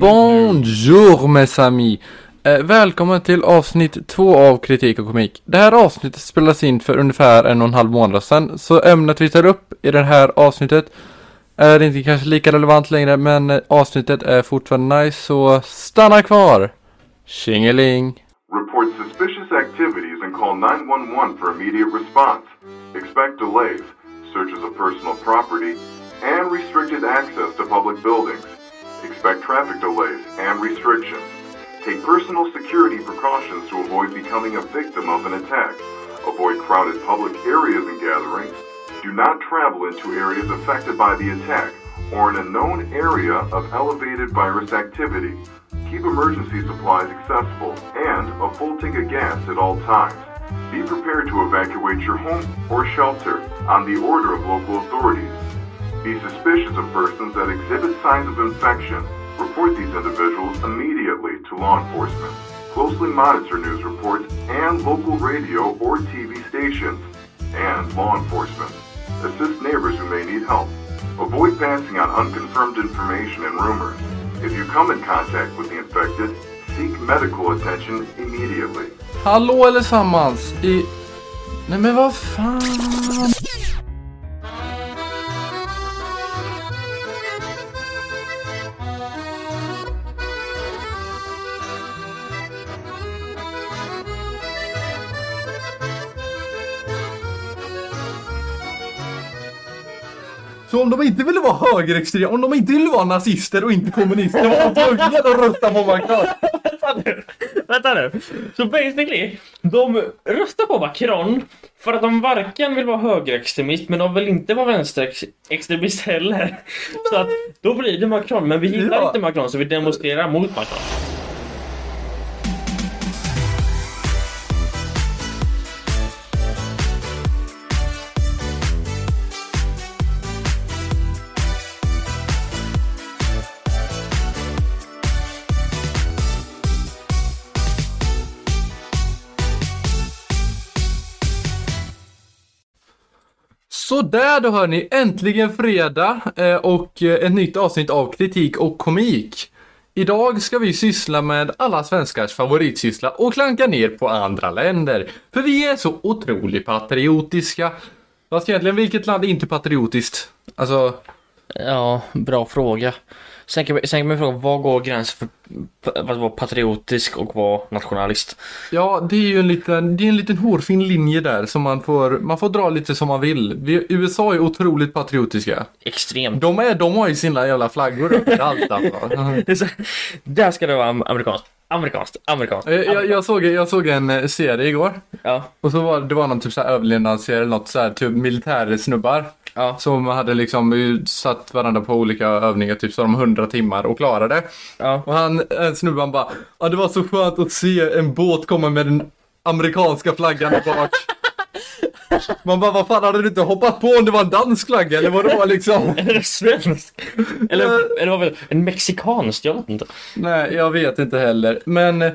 Bonjour mes amis! Eh, välkommen till avsnitt två av Kritik och komik. Det här avsnittet spelas in för ungefär en och en halv månad sedan, så ämnet vi tar upp i det här avsnittet är inte kanske lika relevant längre, men eh, avsnittet är fortfarande nice, så stanna kvar! Tjingeling! Report suspicious activities and call 911 for immediate response. Expect delays, searches of personal property, and restricted access to public buildings. Expect traffic delays and restrictions. Take personal security precautions to avoid becoming a victim of an attack. Avoid crowded public areas and gatherings. Do not travel into areas affected by the attack or in a known area of elevated virus activity. Keep emergency supplies accessible and a full tank of gas at all times. Be prepared to evacuate your home or shelter on the order of local authorities. Be suspicious of persons that exhibit signs of infection. Report these individuals immediately to law enforcement. Closely monitor news reports and local radio or TV stations. And law enforcement. Assist neighbors who may need help. Avoid passing on unconfirmed information and rumors. If you come in contact with the infected, seek medical attention immediately. Hallå allesammans i... Nej men vad fan! Så om de inte ville vara högerextrema, om de inte ville vara nazister och inte kommunister var de tvungna att rösta på Macron. Vänta nu. Vänta nu. Så basically, de röstar på Macron för att de varken vill vara högerextremist men de vill inte vara vänsterextremist heller. Så att då blir det Macron. Men vi gillar Ja. inte Macron så vi demonstrerar mot Macron. Så där då hörni! äntligen fredag eh, och eh, ett nytt avsnitt av kritik och komik. Idag ska vi syssla med alla svenskars favoritsyssla och klanka ner på andra länder. För vi är så otroligt patriotiska. Fast egentligen, vilket land är inte patriotiskt? Alltså, Ja, bra fråga. Sen kan, vi, sen kan man fråga, vad går gränsen för att vara patriotisk och vara nationalist? ja, det är ju en liten, det är en liten hårfin linje där som man får, man får dra lite som man vill. Vi, USA är otroligt patriotiska. Extremt. De, är, de har ju sina jävla flaggor överallt alltså. Så- Där ska det vara am- amerikanskt. Amerikanskt. Amerikanskt. Eh, Jag, jag, såg, jag såg en eh, serie igår. Ja. Och så var det var någon typ så här överlevnadsserie eller något så här typ militärsnubbar. Ja. Som hade liksom eh, satt varandra på olika övningar typ så de 100 timmar och klarade. Ja. Och han, en snubbe han bara, ja det var så skönt att se en båt komma med den amerikanska flaggan bak. Man bara, vad fan hade du inte hoppat på om det var en dansk flagga eller vad det var liksom? Eller svensk. Eller, eller vad väl, en mexikansk, jag vet inte. Nej, jag vet inte heller. Men eh,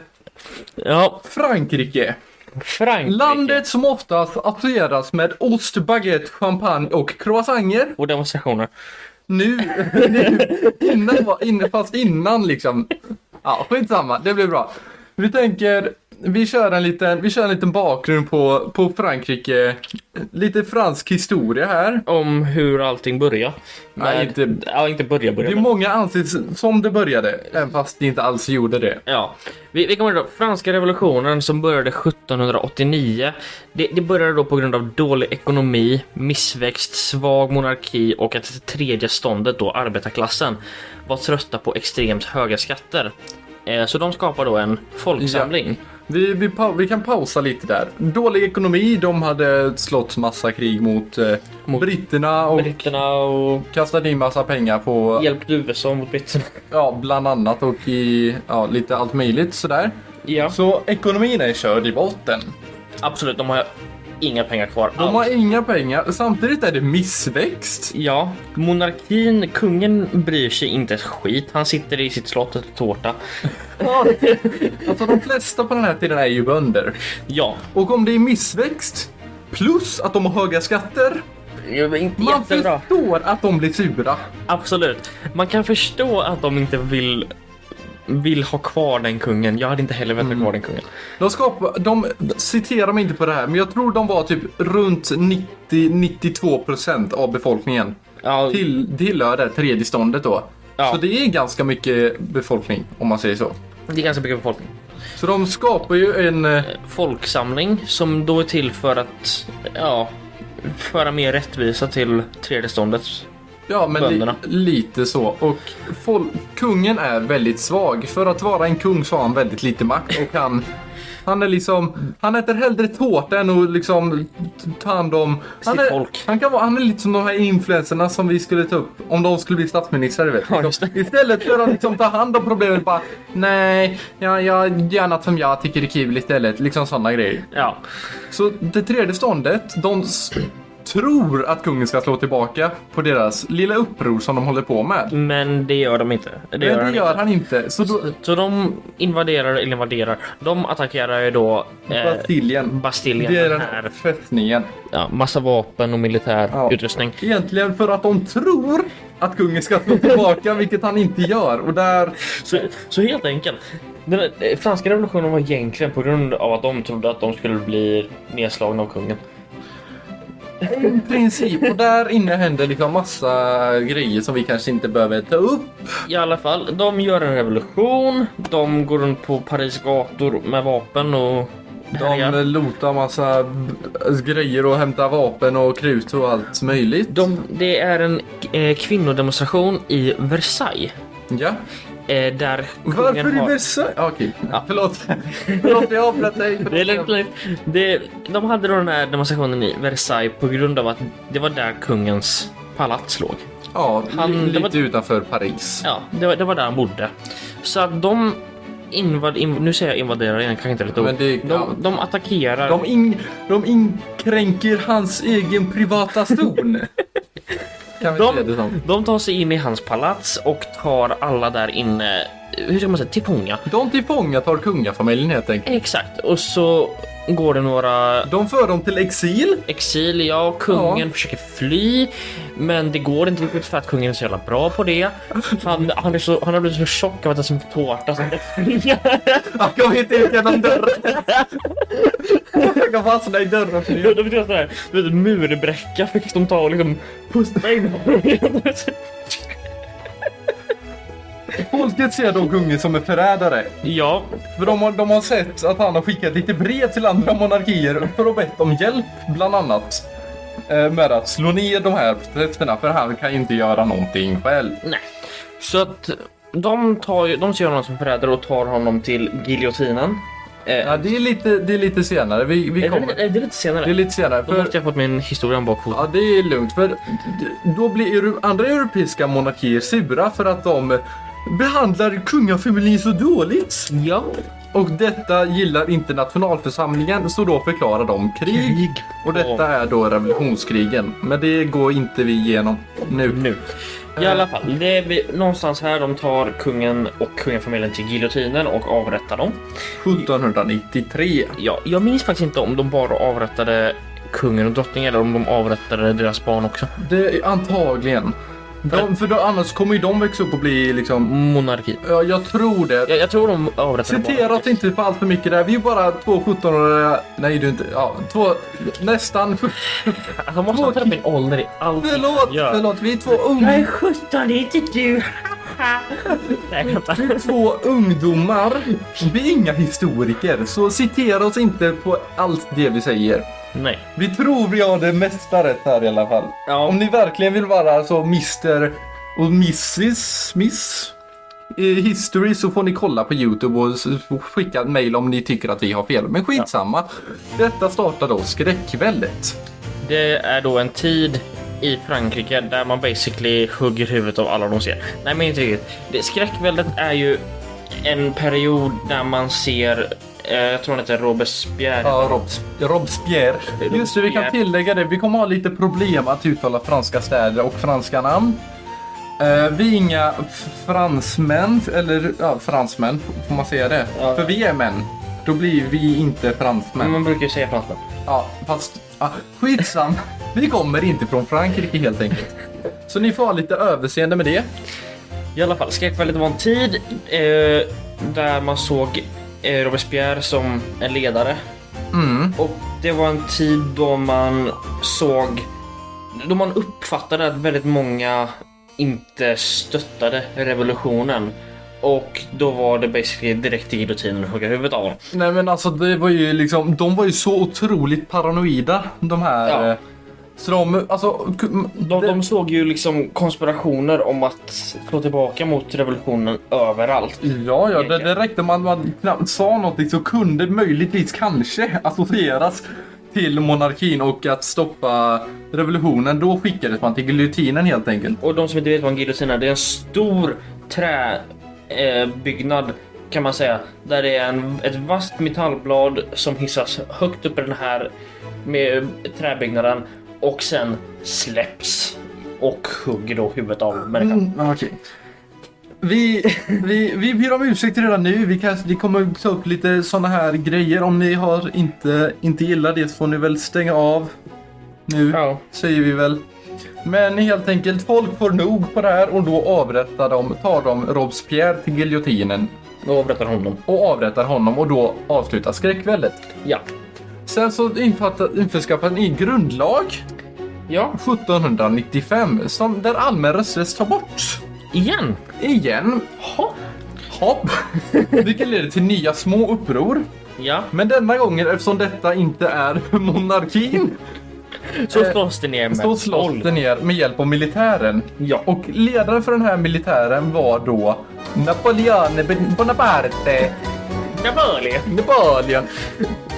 Ja, Frankrike. Frankrike. Landet som oftast associeras med ost, baguette, champagne och croissanter. Och demonstrationer. Nu, nu innan, innan, fast innan liksom. Ja, skitsamma, det blir bra. Vi tänker, vi kör en liten, vi kör en liten bakgrund på, på Frankrike. Lite fransk historia här. Om hur allting börjar. Nej, inte- Ja, inte börja, börja. Det är men- många anses som det började, även fast det inte alls gjorde det. Ja, vi, vi kommer då. Franska revolutionen som började 1789. Det, det började då på grund av dålig ekonomi, missväxt, svag monarki och att det tredje ståndet då, arbetarklassen, var trötta på extremt höga skatter. Eh, så de skapar då en folksamling. Vi, vi, vi kan pausa lite där. Dålig ekonomi, de hade slått massa krig mot, eh, Mot britterna och Britterna och kastat in massa pengar på, hjälpte USA mot britterna. ja, bland annat och i, ja, lite allt möjligt sådär. Ja, Så ekonomin är körd i botten. absolut. De har inga pengar kvar De alls. har inga pengar, samtidigt är det missväxt. Ja, monarkin, kungen bryr sig inte ett skit. Han sitter i sitt slott och äter tårta. Alltså de flesta på den här tiden är ju bönder. Ja, Och om det är missväxt, plus att de har höga skatter, Man jättebra. förstår att de blir sura. Absolut. Man kan förstå att de inte vill vill ha kvar den kungen. Jag hade inte heller velat ha kvar den kungen. De skapar, de citerar mig inte på det här, men jag tror de var typ runt 90-92% av befolkningen. Ja, Till, tillhör det tredje ståndet då. Ja. Så det är ganska mycket befolkning, om man säger så. det är ganska mycket befolkning. Så de skapar ju en... eh, Folksamling som då är till för att, ja, föra mer rättvisa till tredje ståndet. Ja, men li, lite så. Och kungen är väldigt svag. För att vara en kung så har han väldigt lite makt och han... Han är liksom, han äter hellre tårta än att liksom ta hand om... Han är, folk. Han, kan vara, han är lite som de här influencerna som vi skulle ta upp om de skulle bli statsministrar. Vet. Ja, det. Istället för att liksom ta hand om problemet bara Nej, jag, jag gör något som jag tycker är kul istället. Liksom sådana grejer. Ja, Så det tredje ståndet, de tror att kungen ska slå tillbaka på deras lilla uppror som de håller på med. men det gör de inte. Det gör Men han det gör inte. han inte. Så då, Så de invaderar, eller invaderar, de attackerar ju då eh, Bastiljen. Bastiljen. Det är den här, fästningen. ja, massa vapen och militär Ja. utrustning. Egentligen för att de tror att kungen ska slå tillbaka, vilket han inte gör. Och där... Så, så helt enkelt. Den eh, franska revolutionen var egentligen på grund av att de trodde att de skulle bli nedslagna av kungen. I princip. Och där inne händer liksom massa grejer som vi kanske inte behöver ta upp. I alla fall, de gör en revolution. De går runt på Paris gator med vapen och De lotar massa grejer och hämtar vapen och krut och allt möjligt. De, det är en eh, kvinnodemonstration i Versailles. Ja. Eh, där Varför kungen i har... Versailles? Ja, Okej, Ja. förlåt. förlåt, jag avbröt dig. Det är lugnt, det, de hade då den här demonstrationen i Versailles på grund av att det var där kungens palats låg. Ja, Han- lite var- utanför Paris. Ja, det var, det var där han bodde. Så att de invad, in, nu säger jag invaderar igen, kanske inte lite Men det- de, ja. de attackerar. De, in, de inkränker hans egen privata zon. kan vi De- säga det som. De tar sig in i hans palats och tar alla där inne, hur ska man säga, till fånga. De tillfångatar kungafamiljen helt enkelt. Exakt, och så går det några De för dem till exil. exil, ja, kungen Ja. försöker fly, men det går inte riktigt för att kungen är så jävla bra på det. Han, han, är så, han har blivit så tjock av att äta så mycket tårta så han kommer inte ut genom dörren. Han kan fastna i dörren. för det. De göra sådär, du vet, murbräcka fick de ta och liksom pusta in Folket ser då kungen som en förrädare. Ja, För de har, de har sett att han har skickat lite brev till andra monarkier för att bett om hjälp, bland annat. eh, Med att slå ner de här prästerna, för han kan ju inte göra någonting själv. nej. Så att de, tar, ju- de ser honom som förrädare och tar honom till giljotinen. Eh, Ja, det är lite, det är lite senare. Vi, vi är, det, kommer. är det lite senare? Det är lite senare. Då För, måste jag fått min historia om bakfoten. ja, det är lugnt. För då blir andra europeiska monarkier sura för att de behandlar kungafamiljen så dåligt. Ja. Och detta gillar inte nationalförsamlingen, så då förklarar de krig. Och detta är då revolutionskrigen. Men det går inte vi igenom nu. Nu. I alla fall, det är någonstans här de tar kungen och kungafamiljen till giljotinen och avrättar dem. 1793. Ja, jag minns faktiskt inte om de bara avrättade kungen och drottningen eller om de avrättade deras barn också. Det är antagligen. De, för då, annars kommer ju de växa upp och bli liksom... Monarki. Ja, jag tror det. Jag, jag tror de avrättade Citera oss inte på allt för mycket där. Vi är bara två 17-åriga... Nej, du är inte... Ja, två... Nästan... Han måste ta upp min ålder i allt Förlåt, förlåt. Vi är två Jag unga... är 17, det är inte du. Nej, vänta. Vi är två ungdomar. Vi är inga historiker, så citera oss inte på allt det vi säger. Nej. Vi tror vi har det mesta rätt här i alla fall. Ja. Om ni verkligen vill vara så Mr och Mrs. Miss i History så får ni kolla på Youtube och skicka ett mail om ni tycker att vi har fel. Men skitsamma. Detta startar då skräckväldet. Det är då en tid i Frankrike där man basically hugger huvudet av alla de ser. Nej, men inte riktigt. Det, skräckväldet är ju en period där man ser, eh, jag tror han heter Robespierre. Ja, Robs Robespierre. Just det, vi kan tillägga det. Vi kommer ha lite problem att uttala franska städer och franska namn. Eh, vi är inga fransmän, eller ja, fransmän, får man säga det? Ja. För vi är män. Då blir vi inte fransmän. Men man brukar ju säga fransmän. Ja, fast ah, skitsam. Vi kommer inte från Frankrike helt enkelt. Så ni får ha lite överseende med det. I alla fall, skräckväldet var en tid eh, där man såg eh, Robespierre som en ledare. Mm. Och det var en tid då man såg, då man uppfattade att väldigt många inte stöttade revolutionen. Och då var det basically direkt till giljotinen och hugga huvudet av dem. Nej men alltså det var ju liksom, de var ju så otroligt paranoida de här. Ja. eh, Så de, alltså. De, det- de såg ju liksom konspirationer om att slå tillbaka mot revolutionen överallt. Ja, ja, det, det räckte man, man knappt sa någonting så kunde möjligtvis kanske associeras till monarkin och att stoppa revolutionen. Då skickades man till giljotinen helt enkelt. Och de som inte vet vad en giljotin är, det är en stor träbyggnad eh, byggnad, kan man säga. Där det är en, ett vasst metallblad som hissas högt upp i den här med träbyggnaden och sen släpps och hugger då huvudet av människan. Mm, okej. Vi, vi, vi ber om ursäkt redan nu. Vi, kanske, vi kommer ta upp lite sådana här grejer. Om ni har inte, inte gillar det så får ni väl stänga av nu. Ja. Säger vi väl. Men helt enkelt, folk får nog på det här och då avrättar de, tar de Robespierre till giljotinen Då avrättar honom. och avrättar honom och då avslutas skräckväldet. Ja. Sen så införskaffar ni grundlag Ja, 1795 som där allmän rösträtt tar bort. igen. Igen. Ha. Hopp. Vilket leder till nya små uppror. Ja, Men denna gången eftersom detta inte är monarkin så Eh, slåss det ner med så våld. det ner med hjälp av militären. Ja. Och ledaren för den här militären var då Napoleon Bonaparte. Napoleon. Napoleon.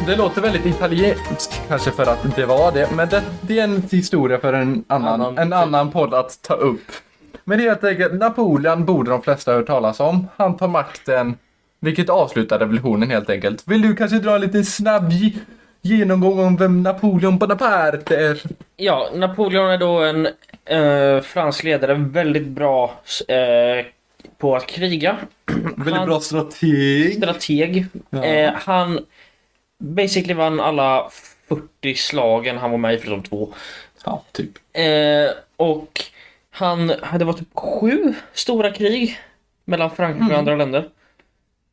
Det låter väldigt italienskt kanske för att det var det. Men det, det är en historia för en annan, Annan- en annan podd att ta upp. Men helt enkelt, Napoleon borde de flesta ha hört talas om. Han tar makten, vilket avslutar revolutionen helt enkelt. Vill du kanske dra en lite snabb genomgång om vem Napoleon Bonaparte är? Ja, Napoleon är då en eh, fransk ledare, väldigt bra eh, på att kriga. Väldigt Han- bra strateg. Strateg. Ja. Eh, han basically vann alla 40 slagen han var med i förutom två. Ja, typ. Eh, och han hade varit typ sju stora krig mellan Frankrike Mm. och andra länder.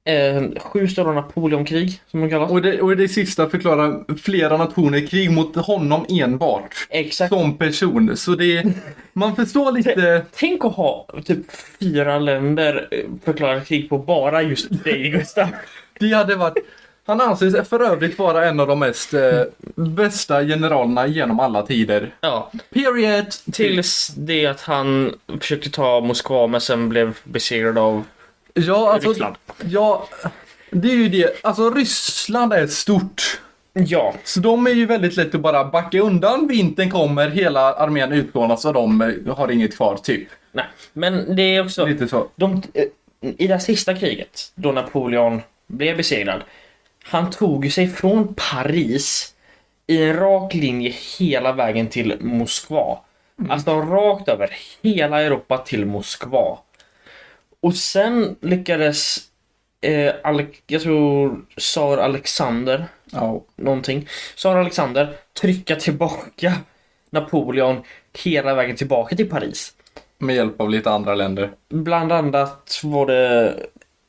Eh, sju stora Napoleonkrig som de kallas. Och det, och det sista förklarar flera nationer krig mot honom enbart. Exakt. Som person. Så det man förstår lite. Tänk att ha typ fyra länder eh, förklara krig på bara just dig Gustav. Det hade varit. Han anses för övrigt vara en av de mest eh, bästa generalerna genom alla tider. Ja, Period. tills det att han försökte ta Moskva men sen blev besegrad av Ja, alltså. Ryssland. Ja, det är ju det. Alltså Ryssland är stort. Ja, Så de är ju väldigt lätt att bara backa undan. Vintern kommer, hela armén utplånas och de eh, har inget kvar, typ. nej. Men det är också... Lite så. De, eh, I det sista kriget, då Napoleon blev besegrad, han tog sig från Paris i en rak linje hela vägen till Moskva. Alltså rakt över hela Europa till Moskva. Och sen lyckades, eh, Ale- jag tror tsar Alexander, Ja. någonting, tsar Alexander trycka tillbaka Napoleon hela vägen tillbaka till Paris. Med hjälp av lite andra länder. Bland annat var det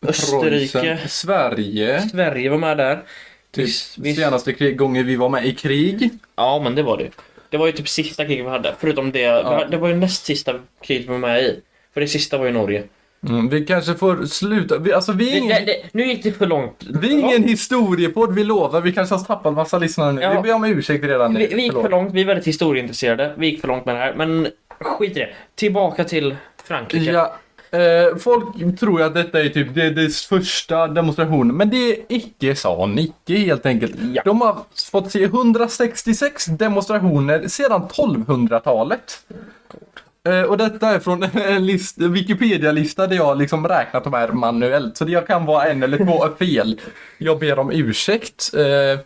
Österrike, Preussen, Sverige. Sverige var med där. Typ Visst, visst. senaste krig, gången vi var med i krig. Ja, men det var det. Det var ju typ sista kriget vi hade. Förutom det, Ja. det var ju näst sista kriget vi var med i. För det sista var ju Norge. Mm, vi kanske får sluta. Vi, alltså vi ingen, det, det, nu gick det för långt. vi är ingen historiepodd, vi lovar. Vi kanske har tappat massa lyssnare nu. Ja. Vi ber om ursäkt redan nu. Vi, vi gick Förlåt. för långt, vi är väldigt historieintresserade. Vi gick för långt med det här, men skit i det. Tillbaka till Frankrike. Ja, eh, folk tror att detta är typ det, det första demonstrationen, men det är icke san, icke helt enkelt. Ja. De har fått se 166 demonstrationer sedan 1200-talet. Eh, och detta är från en list, Wikipedia-lista där jag liksom räknat de här manuellt. Så det jag kan vara en eller två fel. Jag ber om ursäkt. Eh,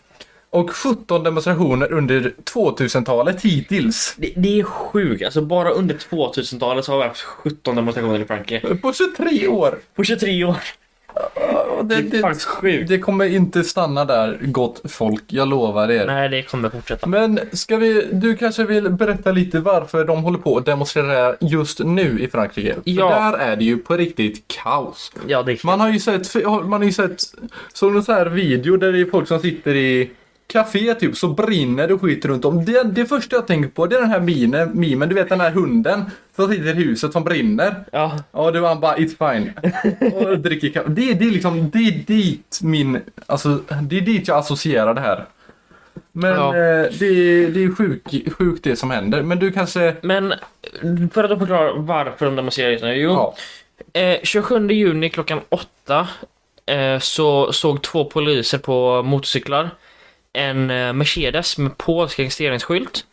och 17 demonstrationer under 2000-talet hittills. Det, det är sjukt. Alltså bara under 2000-talet så har vi haft 17 demonstrationer i Frankrike. På 23 år. På 23 år. Det, Det är faktiskt sjukt. det kommer inte stanna där, gott folk. Jag lovar er. Nej, det kommer fortsätta. Men ska vi, du kanske vill berätta lite varför de håller på att demonstrera just nu i Frankrike? För Ja. där är det ju på riktigt kaos. Ja, det är Man har ju sett, man har ju sett, såg någon så här video där det är folk som sitter i café typ så brinner det skit runt om. Det, det första jag tänker på det är den här minen, mimen, du vet den här hunden som sitter i huset som brinner. Ja, Ja, det var han bara it's fine. Och dricker kaffe. Det, det är liksom, det är dit min, alltså det är dit jag associerar det här. Men Ja. eh, det, är- det är sjuk, sjukt det som händer. Men du kanske, men för att förklara varför de demonstrerar just nu. Jo, ja. eh, 27 juni klockan 8 eh, så såg två poliser på motorcyklar en eh, Mercedes med polsk registreringsskylt.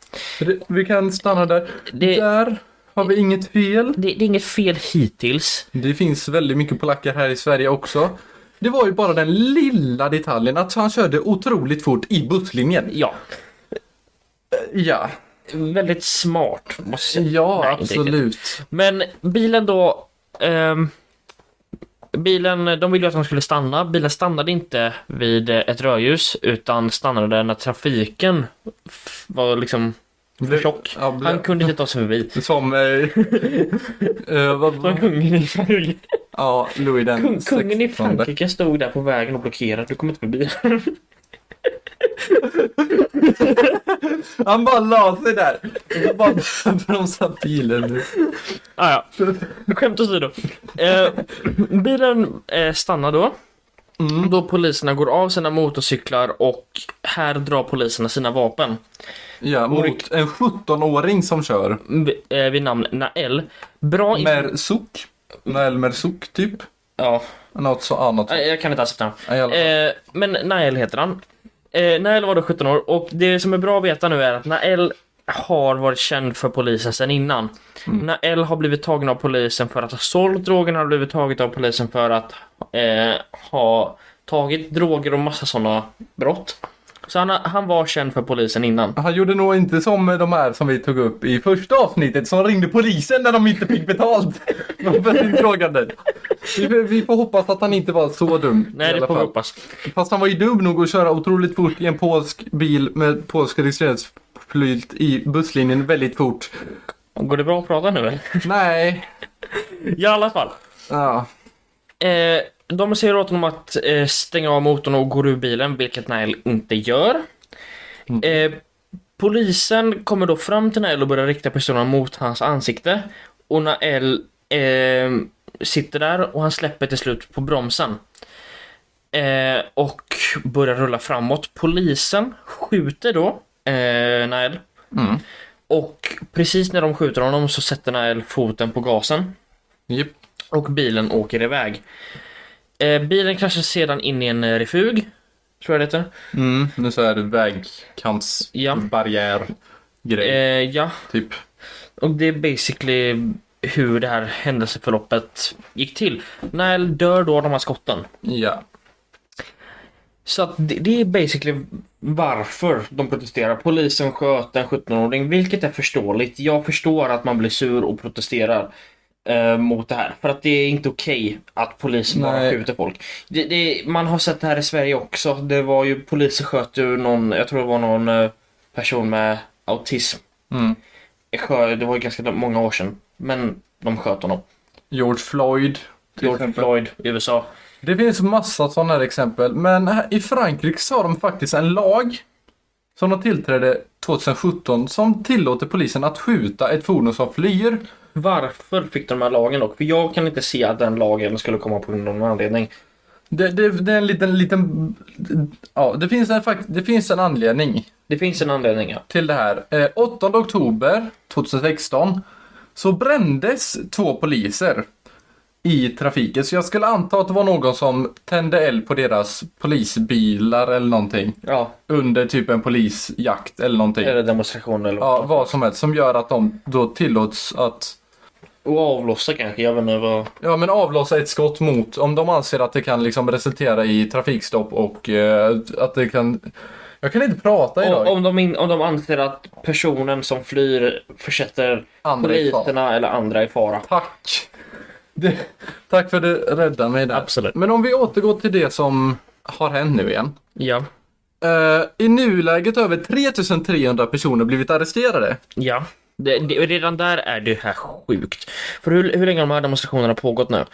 Vi kan stanna där. Det- Där har vi inget fel. Det, det är inget fel hittills. Det finns väldigt mycket polacker här i Sverige också. Det var ju bara den lilla detaljen att han körde otroligt fort i busslinjen. Ja, Ja, väldigt smart. Måste ja Nej, absolut. Men bilen då... ehm, bilen, de ville ju att de skulle stanna. Bilen stannade inte vid ett rödljus utan stannade när trafiken var liksom för tjock. Ja, ble- Han kunde inte ta sig förbi. Som... Eh, eh, vad, kungen i Frankrike. ja, Louis den Kung, kungen i 16. Frankrike stod där på vägen och blockerade. Du kommer inte förbi. Han bara la sig där. Och så bara bromsade bilen nu. ah, ja. Skämt åsido. Eh, bilen eh, stannar då. Mm. Då poliserna går av sina motorcyklar och här drar poliserna sina vapen. Ja, mot en 17-åring som kör. V- eh, vid namn Nael. Bra Merzouk. Nael Merzouk typ. Ja, Något så annat. jag kan inte fall. Eh, men Nael heter han. Eh, Nael var då 17 år och det som är bra att veta nu är att Nael har varit känd för polisen sedan innan. Nael har blivit tagen av polisen för att ha sålt drogerna, har blivit taget av polisen för att eh, ha tagit droger och massa sådana brott. Så han, han var känd för polisen innan. Han gjorde nog inte som de här som vi tog upp i första avsnittet som ringde polisen när de inte fick betalt. droghandel. vi, vi får hoppas att han inte var så dum. Nej, det får vi hoppas. Fast han var ju dum nog att köra otroligt fort i en polsk bil med polsk registreringsflyt i busslinjen väldigt fort. Går det bra att prata nu eller? Nej. I alla fall. Ja. Eh, de säger åt honom att eh, stänga av motorn och gå ur bilen, vilket Nael inte gör. Eh, polisen kommer då fram till Nael och börjar rikta pistolen mot hans ansikte. Och Nael eh, sitter där och han släpper till slut på bromsen. Eh, och börjar rulla framåt. Polisen skjuter då eh, Nael. Mm. Och precis när de skjuter honom så sätter Nael foten på gasen Japp. och bilen åker iväg. Eh, bilen kraschar sedan in i en eh, refug, tror jag det heter. Mm. Nu så är det vägkantsbarriär grej. Eh, ja, Typ. och det är basically hur det här händelseförloppet gick till. Nael dör då av de här skotten. Ja. Så att det, det är basically varför de protesterar. Polisen sköt en 17-åring, vilket är förståeligt. Jag förstår att man blir sur och protesterar eh, mot det här. För att det är inte okej att polisen bara Nej. skjuter folk. Det, det, man har sett det här i Sverige också. Det var ju poliser sköt ju någon, jag tror det var någon eh, person med autism. Mm. Det var ju ganska många år sedan. Men de sköt honom. George Floyd. George exempel. Floyd i USA. Det finns massa sådana här exempel. Men här, i Frankrike så har de faktiskt en lag som de tillträdde 2017 som tillåter polisen att skjuta ett fordon som flyr. Varför fick de här lagen dock? För jag kan inte se att den lagen skulle komma på någon anledning. Det, det, det är en liten, liten... Ja, det finns en, det finns en anledning Det finns en anledning ja. till det här. Eh, 8 oktober 2016 så brändes två poliser i trafiken. Så jag skulle anta att det var någon som tände eld på deras polisbilar eller någonting. Ja, Under typ en polisjakt eller någonting. eller demonstration eller Ja, vad som helst som gör att de då tillåts att Och avlossa kanske, jag vet inte vad... Ja men avlossa ett skott mot om de anser att det kan liksom resultera i trafikstopp och eh, att det kan Jag kan inte prata idag. Om, om, de in, om de anser att personen som flyr försätter Andra i fara. poliserna eller andra i fara. Tack! Det, tack för att du räddade mig där. Absolut. Men om vi återgår till det som har hänt nu igen. Ja. Eh, I nuläget har över 3300 personer blivit arresterade. Ja. Det, det, redan där är det här sjukt. För hur, hur länge har de här demonstrationerna pågått nu?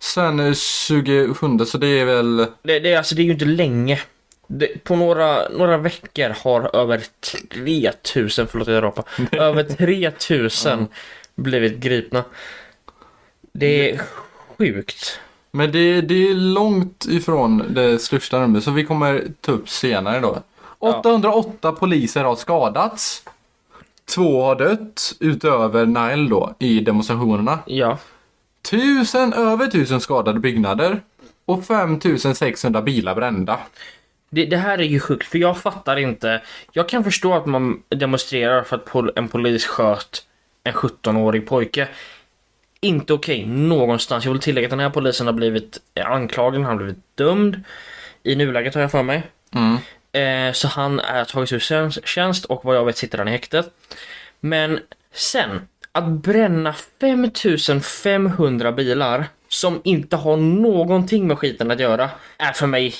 Sen eh, 27 så det är väl... Det, det, alltså, det är ju inte länge. Det, på några, några veckor har över 3000, förlåt jag rapar, över 3000 blivit gripna. Det är sjukt. Men det, det är långt ifrån det största numret så vi kommer ta upp senare då. 808 poliser har skadats. Två har dött utöver Nile då i demonstrationerna. Ja. Tusen, över tusen skadade byggnader. Och 5600 bilar brända. Det, det här är ju sjukt, för jag fattar inte. Jag kan förstå att man demonstrerar för att pol- en polis sköt en 17-årig pojke. Inte okej någonstans. Jag vill tillägga att den här polisen har blivit anklagad, han har blivit dömd. I nuläget har jag för mig. Mm. Eh, så han är tagits ur tjänst- tjänst och vad jag vet sitter han i häktet. Men sen, att bränna 5500 bilar som inte har någonting med skiten att göra är för mig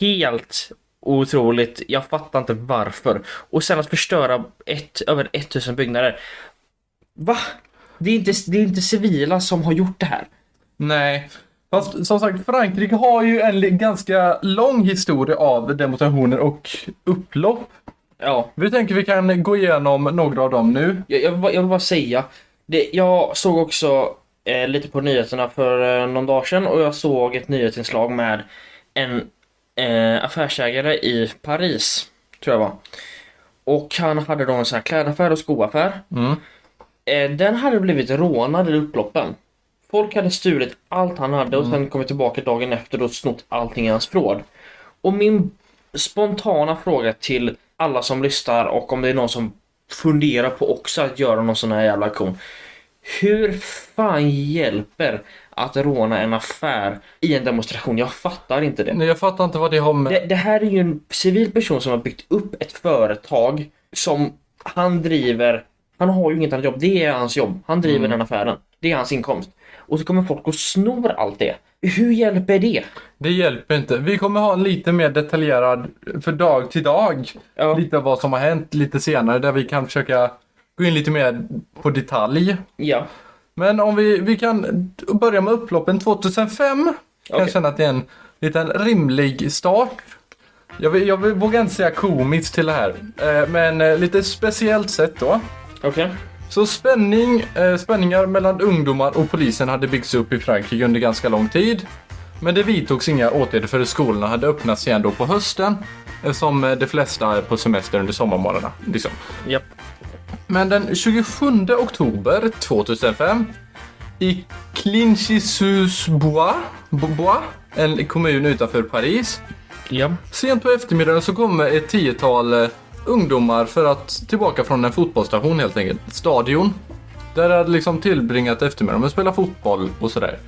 helt otroligt. Jag fattar inte varför. Och sen att förstöra ett, över 1000 byggnader. Va? Det är, inte, det är inte civila som har gjort det här. Nej. Fast som sagt, Frankrike har ju en ganska lång historia av demonstrationer och upplopp. Ja, Vi tänker vi kan gå igenom några av dem nu. Jag, jag, vill bara- jag vill bara säga. Det, jag såg också eh, lite på nyheterna för eh, någon dag sedan och jag såg ett nyhetsinslag med en eh, affärsägare i Paris, tror jag var. Och han hade då en sån här klädaffär och skoaffär. Mm. Eh, den hade blivit rånad i upploppen. Folk hade stulit allt han hade och sen kommit tillbaka dagen efter och snott allting i hans förråd. Och min spontana fråga till alla som lyssnar och om det är någon som funderar på också att göra någon sån här jävla aktion. Hur fan hjälper att råna en affär i en demonstration? Jag fattar inte det. Nej, jag fattar inte vad det har med... Det, det här är ju en civil person som har byggt upp ett företag som han driver. Han har ju inget annat jobb. Det är hans jobb. Han driver den affären. Det är hans inkomst. Och så kommer folk och snor allt det. Hur hjälper det? Det hjälper inte. Vi kommer ha en lite mer detaljerad för dag till dag. Ja. Lite av vad som har hänt lite senare där vi kan försöka gå in lite mer på detalj. Ja. Men om vi, vi kan börja med upploppen 2005. Kan jag Okej. känna att det är en liten rimlig start. Jag, vill, jag vill, vågar inte säga komiskt till det här. Eh, men eh, lite speciellt sätt då. Okej. Så spänning, eh, spänningar mellan ungdomar och polisen hade byggts upp i Frankrike under ganska lång tid. Men det vidtogs inga åtgärder för skolorna hade öppnats igen då på hösten. Eftersom eh, de flesta är på semester under sommarmånaderna. Liksom. Japp. Men den 27 oktober 2005 i Clichy-sous-Bois, Bois, en kommun utanför Paris. Ja. Sent på eftermiddagen så kommer ett tiotal eh, ungdomar för att tillbaka från en fotbollsstation helt enkelt. Stadion. Där de hade liksom tillbringat eftermiddagen med att spela fotboll och sådär.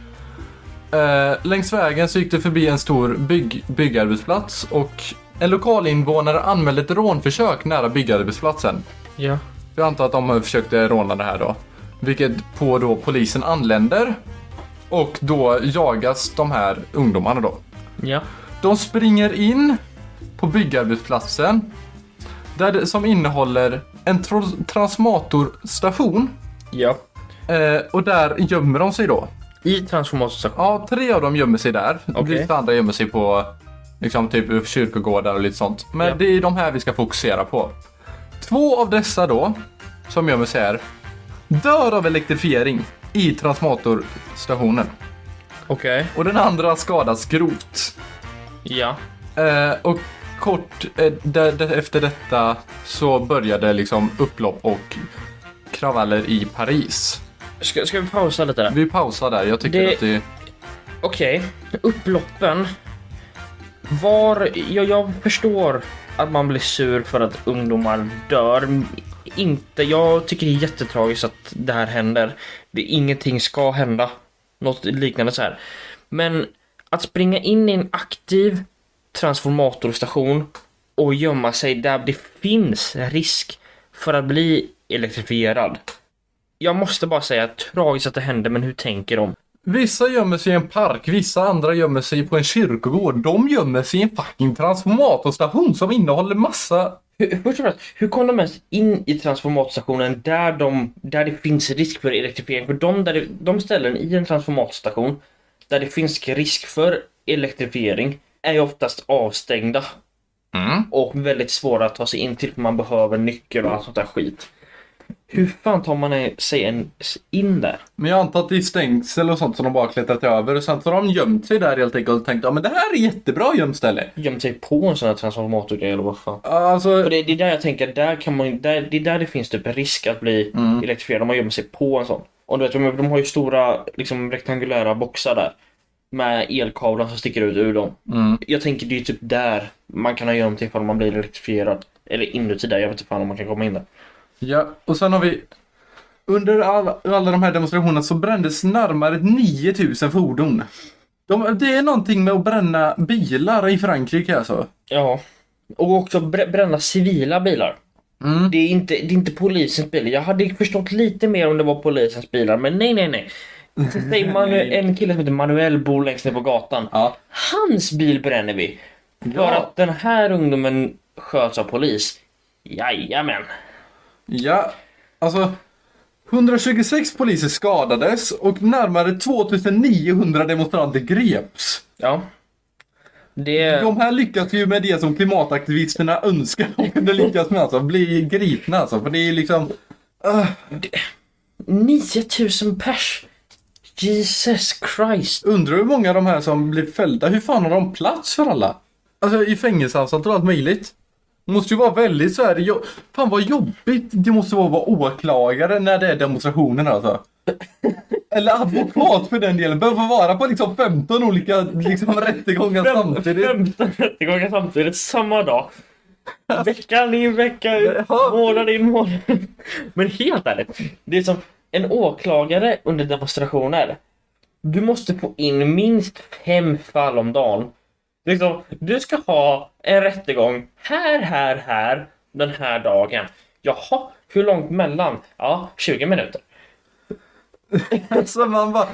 Eh, längs vägen så gick det förbi en stor bygg, byggarbetsplats och en lokalinvånare anmälde ett rånförsök nära byggarbetsplatsen. Ja. Jag antar att de försökte råna det här då. Vilket på då polisen anländer. Och då jagas de här ungdomarna då. Ja. De springer in på byggarbetsplatsen. Där det, som innehåller en tro- transformatorstation. Ja. Eh, och där gömmer de sig då. I transformatorstation. Ja, tre av dem gömmer sig där. Okej. Lite andra gömmer sig på liksom typ kyrkogårdar och lite sånt. Men Ja. det är de här vi ska fokusera på. Två av dessa då, som gömmer sig här, dör av elektrifiering i transformatorstationen. Okej. Och den andra skadas grovt. Ja. Eh, och kort eh, efter detta så började liksom upplopp och kravaller i Paris. Ska, ska vi pausa lite där? Vi pausar där. Jag tycker Det- att det... Okej, upploppen. Var, jag, jag förstår att man blir sur för att ungdomar dör. Inte, jag tycker det är jättetragiskt att det här händer. Det, ingenting ska hända. Något liknande så här. Men att springa in i en aktiv transformatorstation och gömma sig där det finns risk för att bli elektrifierad. Jag måste bara säga tragiskt att det händer, men hur tänker de? Vissa gömmer sig i en park, vissa andra gömmer sig på en kyrkogård. De gömmer sig i en fucking transformatorstation som innehåller massa... Hur, först och främst, hur kom de ens in i transformatorstationen där, de, där det finns risk för elektrifiering? För de, där det, de ställen i en transformatorstation där det finns risk för elektrifiering är ju oftast avstängda Mm. och väldigt svåra att ta sig in till för man behöver nyckel och allt sånt där skit. Hur fan tar man sig en, in där? Men jag antar att det är stängsel och sånt som de bara klättrat över och sen så har de gömt sig där helt enkelt och tänkt ja men det här är jättebra gömställe. Gömt sig på en sån här transformatorgrej eller vad fan? Alltså, För det, det är där jag tänker, där kan man, där, det är där det finns typ en risk att bli Mm. elektrifierad om man gömmer sig på en sån. Och du vet, de har ju stora liksom, rektangulära boxar där. Med elkablar som sticker ut ur dem. mm. Jag tänker det är typ där man kan ha gömt ifall man blir elektrifierad. Eller inuti där, jag vet inte fan om man kan komma in där. Ja, och sen har vi under alla, alla de här demonstrationerna så brändes närmare 9000 fordon. De, det är någonting med att bränna bilar i Frankrike alltså. Ja. Och också brä- bränna civila bilar. Mm. Det är, inte, det är inte polisens bilar. Jag hade förstått lite mer om det var polisens bilar, men nej, nej, nej. Säg Manu- en kille som heter Manuel bor längst ner på gatan. Ja. Hans bil bränner vi. För Ja. att den här ungdomen sköts av polis. Jajamän. Ja, alltså 126 poliser skadades och närmare 2900 demonstranter greps. Ja. Det... De här lyckas ju med det som klimataktivisterna önskar de kunde lyckas med alltså, bli gripna alltså. För det är liksom... Uh, 9000 pers! Jesus Christ. undrar hur många av de här som blir fällda, hur fan har de plats för alla? Alltså i fängelseanstalter och allt möjligt. Det måste ju vara väldigt så här, jo, fan vad jobbigt det måste vara att vara åklagare när det är demonstrationer alltså. Eller advokat för den delen, behöver vara på liksom 15 olika liksom, rättegångar samtidigt. 15 rättegångar samtidigt, samma dag. Veckan in, vecka ut, månad in, månad. Men helt ärligt, det är som en åklagare under demonstrationer. Du måste få in minst fem fall om dagen. Liksom, du ska ha en rättegång här, här, här, den här dagen. Jaha, hur långt mellan? Ja, 20 minuter. Alltså man bara,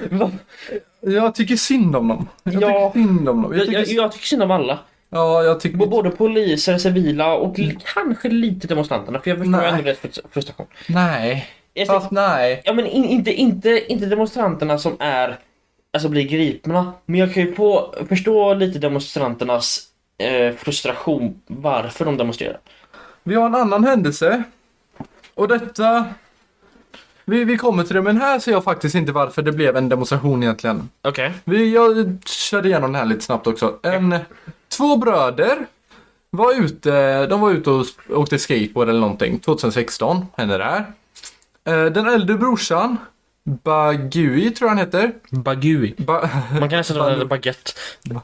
jag tycker synd om dem. Jag Ja. tycker synd om dem. Jag tycker, jag, jag tycker synd om alla. ja, jag tycker... Både poliser, civila och kanske lite demonstranterna. För jag förstår Nej. ändå deras frust- frustration. Nej. Jag Fast nej. Ja men in, inte, inte, inte demonstranterna som är Alltså blir gripna Men jag kan ju på, förstå lite demonstranternas eh, frustration Varför de demonstrerar Vi har en annan händelse. Och detta... Vi, vi kommer till det, men här ser jag faktiskt inte varför det blev en demonstration egentligen. Okej Vi, jag körde igenom den här lite snabbt också. En, två bröder var ute, de var ute och åkte skateboard eller någonting. 2016 hände det här. Eh, Den äldre brorsan, Bagui tror jag han heter. Bagui Ba Man kan nästan dra det baguette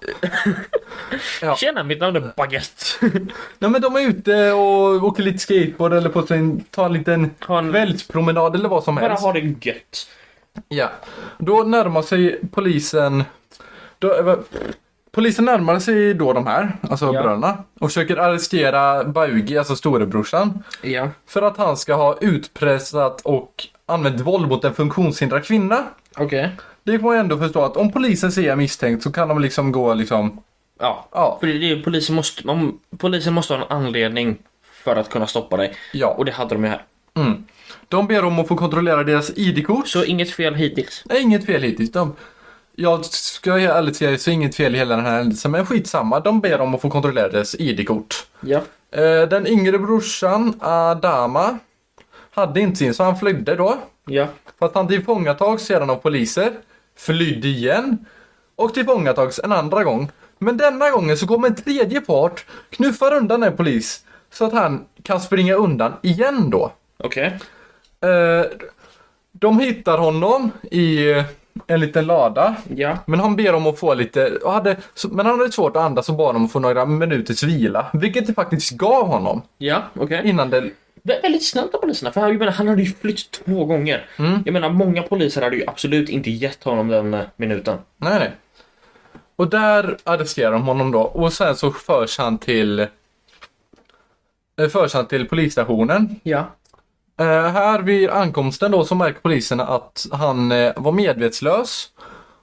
Ja. Tjena mitt namn är baguette Nej men de är ute och åker lite skateboard eller på sin, tar en liten en- kvällspromenad eller vad som Bara helst. ha det gött Ja. Då närmar sig polisen... Då, polisen närmar sig då de här, alltså Ja. bröderna, och försöker arrestera Baugi, alltså storebrorsan, Ja för att han ska ha utpressat och använt våld mot en funktionshindrad kvinna. Okej Det kan man ju ändå förstå att om polisen ser misstänkt så kan de liksom gå liksom... Ja Ja, För det är polisen måste, man, polisen måste ha en anledning För att kunna stoppa dig ja. Och det hade de ju här Mm. De ber om att få kontrollera deras ID-kort. Så inget fel hittills Nej, inget fel hittills. De, jag ska ärligt säga så är inget fel i hela den här händelsen, men skitsamma. De ber om att få kontrollera deras ID-kort. Ja Eh, den yngre brorsan, Adama, hade inte sin så han flydde då. Ja Fast han tillfångatogs sedan av poliser, flydde igen och tillfångatogs en andra gång. Men denna gången så kommer en tredje part, knuffar undan en polis så att han kan springa undan igen då. Okej Eh, de hittar honom i en liten lada. Ja Men han ber om att få lite, och hade, men han hade svårt att andas och bad om att få några minuters vila. Vilket det faktiskt gav honom Ja, okej. innan det... Är väldigt snällt av poliserna, för jag menar, han hade ju flytt två gånger. Mm. Jag menar, många poliser hade ju absolut inte gett honom den eh, minuten. Nej, nej. Och där arresterar de honom då och sen så förs han till... eh, Förs han till polisstationen. Ja. Eh, här vid ankomsten då så märker poliserna att han eh, var medvetslös.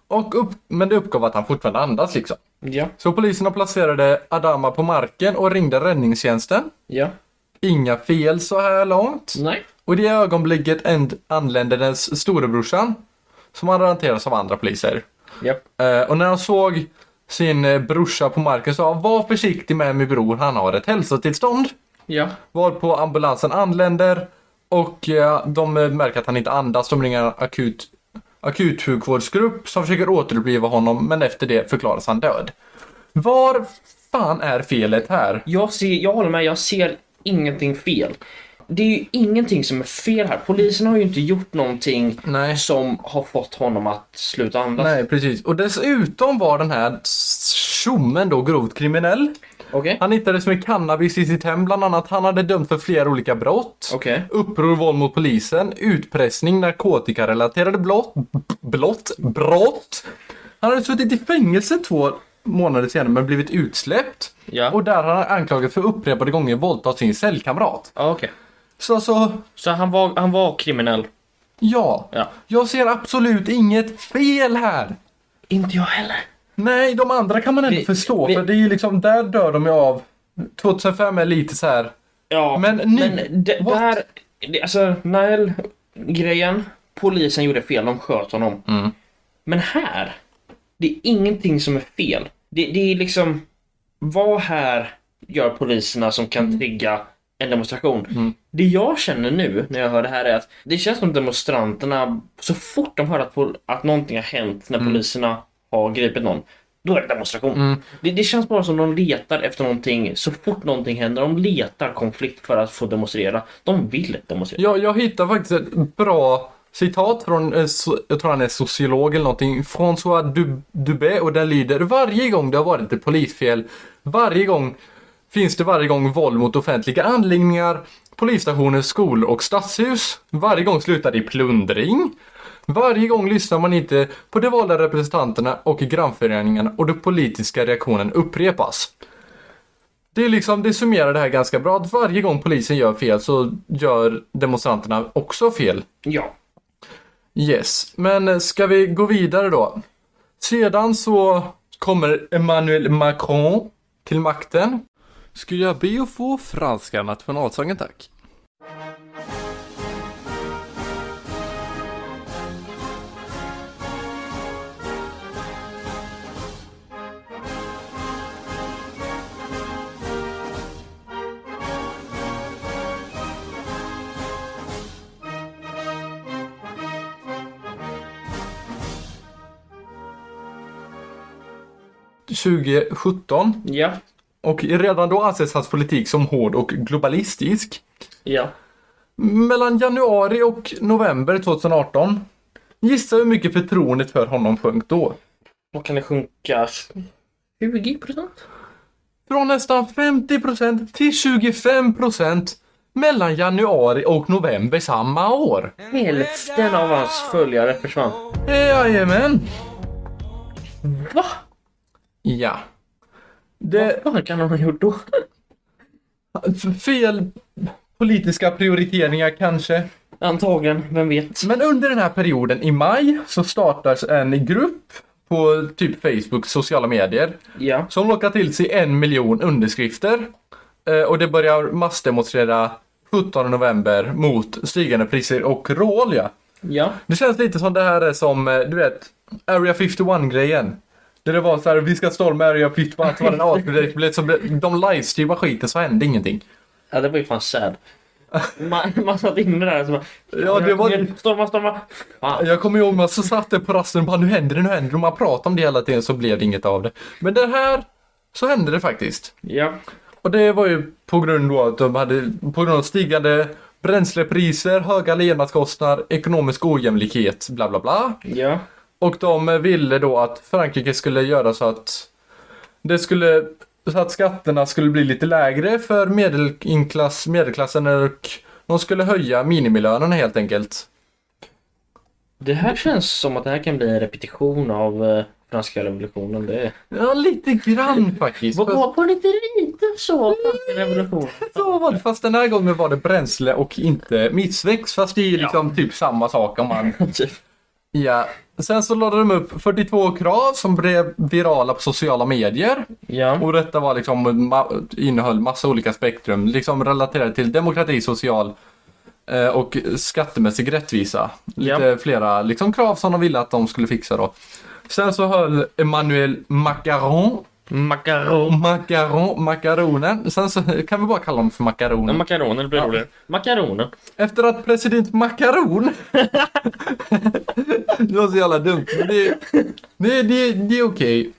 Och upp, men det uppgav att han fortfarande andas liksom. Ja. Så poliserna placerade Adama på marken och ringde räddningstjänsten. Ja. Inga fel så här långt. Nej. Och i det ögonblicket änd- anlände den s- storebrorsan. Som hade hanterats av andra poliser. Ja. Eh, och när han såg sin eh, brorsa på marken sa han var försiktig med min bror, han har ett hälsotillstånd. Ja. Varpå ambulansen anländer och eh, de märker att han inte andas. De ringer en akut, akutsjukvårdsgrupp som försöker återuppliva honom men efter det förklaras han död. Var fan är felet här? Jag, ser, jag håller med, jag ser ingenting fel. Det är ju ingenting som är fel här. Polisen har ju inte gjort någonting Nej. som har fått honom att sluta andas. Nej, precis. Och dessutom var den här tjommen då grovt kriminell. Okej? Han hittades med cannabis i sitt hem bland annat. Han hade dömt för flera olika brott. Okej. Uppror, våld mot polisen, utpressning, narkotikarelaterade blott, blott, brott. Han hade suttit i fängelse två månader senare men blivit utsläppt. Ja. Och där har han anklagats för upprepade gånger våldta sin cellkamrat. Okej. Så så, Så han var, han var kriminell? ja. Ja. Jag ser absolut inget fel här. Inte jag heller. Nej, de andra kan man ändå Vi- förstå vi- för det är ju liksom, där dör de ju av. 2005 är lite så här. Ja, Men ni- men det. Det, alltså, Nile-grejen. Polisen gjorde fel, de sköt honom. Mm. Men här, det är ingenting som är fel. Det, det är liksom, vad här gör poliserna som kan trigga en demonstration? Mm. Det jag känner nu när jag hör det här är att det känns som demonstranterna, så fort de hör att, att någonting har hänt när poliserna har gripit någon, då är det demonstration. Mm. Det, det känns bara som de letar efter någonting så fort någonting händer. De letar konflikt för att få demonstrera. De vill demonstrera. Jag, jag hittar faktiskt ett bra citat från, eh, jag tror han är sociolog eller någonting, François Du- Dubé och den lyder Varje gång det har varit ett polisfel, varje gång finns det varje gång våld mot offentliga anläggningar, polisstationer, skolor och stadshus. Varje gång slutar det i plundring. Varje gång lyssnar man inte på de valda representanterna och grannföreningarna och den politiska reaktionen upprepas. Det är liksom, det summerar det här ganska bra. Att varje gång polisen gör fel så gör demonstranterna också fel. Ja. Yes, men ska vi gå vidare då? Sedan så kommer Emmanuel Macron till makten. Skulle jag be att få franska nationalsången tack? ...2017 Ja. och redan då anses hans politik som hård och globalistisk. Ja. Mellan januari och november 2018 Gissa hur mycket förtroendet för honom sjönk då? Vad kan det sjunka? 20 procent? Från nästan 50% till 25% mellan januari och november samma år. Hälften av hans följare försvann. Jajamän! Va? Ja. Det Vad fan kan han ha gjort då? fel politiska prioriteringar kanske. Antagligen, vem vet? Men under den här perioden i maj så startas en grupp på typ Facebook, sociala medier Ja. som lockar till sig en miljon underskrifter. Eh, och det börjar massdemonstrera 17 november mot stigande priser och råolja. Ja. Det känns lite som det här är som, eh, du vet, Area 51 grejen. Där det var så här, vi ska storma Area 51, så var det en asgrej, så de livestreamade skiten så hände ingenting. Ja, det var ju fan sad. Man, man satt inne där och så bara... Ja, det var- Storma, storma! Fan. Jag kommer ihåg man så satt där på rasten och bara nu händer det, nu händer det. Och man pratade om det hela tiden så blev det inget av det. Men det här, så hände det faktiskt. Ja. Och det var ju på grund av att de hade, på grund av stigande bränslepriser, höga levnadskostnader, ekonomisk ojämlikhet, bla bla bla. Ja. Och de ville då att Frankrike skulle göra så att det skulle så att skatterna skulle bli lite lägre för medelklass, medelklassen och de skulle höja minimilönerna helt enkelt. Det här känns som att det här kan bli en repetition av eh, franska revolutionen. Det. Ja, lite grann faktiskt. Var, var, det inte lite så franska revolutionen? Så var det, fast den här gången var det bränsle och inte missväxt. Fast det är ju Ja. liksom typ samma sak om man... Ja. Sen så lade de upp 42 krav som blev virala på sociala medier. Ja. Och detta var liksom, innehöll massa olika spektrum, liksom relaterade till demokrati, social eh, och skattemässig rättvisa. Lite Ja. flera liksom, krav som de ville att de skulle fixa då. Sen så höll Emmanuel Macron, Makaron. Macaron, Macaronen, sen så kan vi bara kalla honom för Macaronen. Makaroner blir roligare. Makaroner. Efter att president Macaron Det var så jävla dumt. men Det, det, det, det är okej.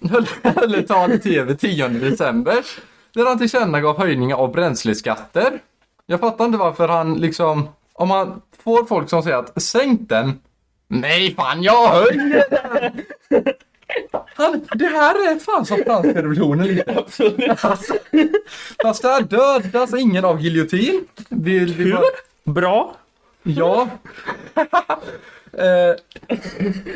Höll ett tal i TV 10 december. Där han tillkännagav höjningar av bränsleskatter. Jag fattar inte varför han liksom, om man får folk som säger att sänk den. Nej fan jag höjer den! Han, det här är fan som franska revolutionen lite. Absolut. Alltså, fast där dödas ingen av giljotin. Vi, vi bara, Bra. ja. eh,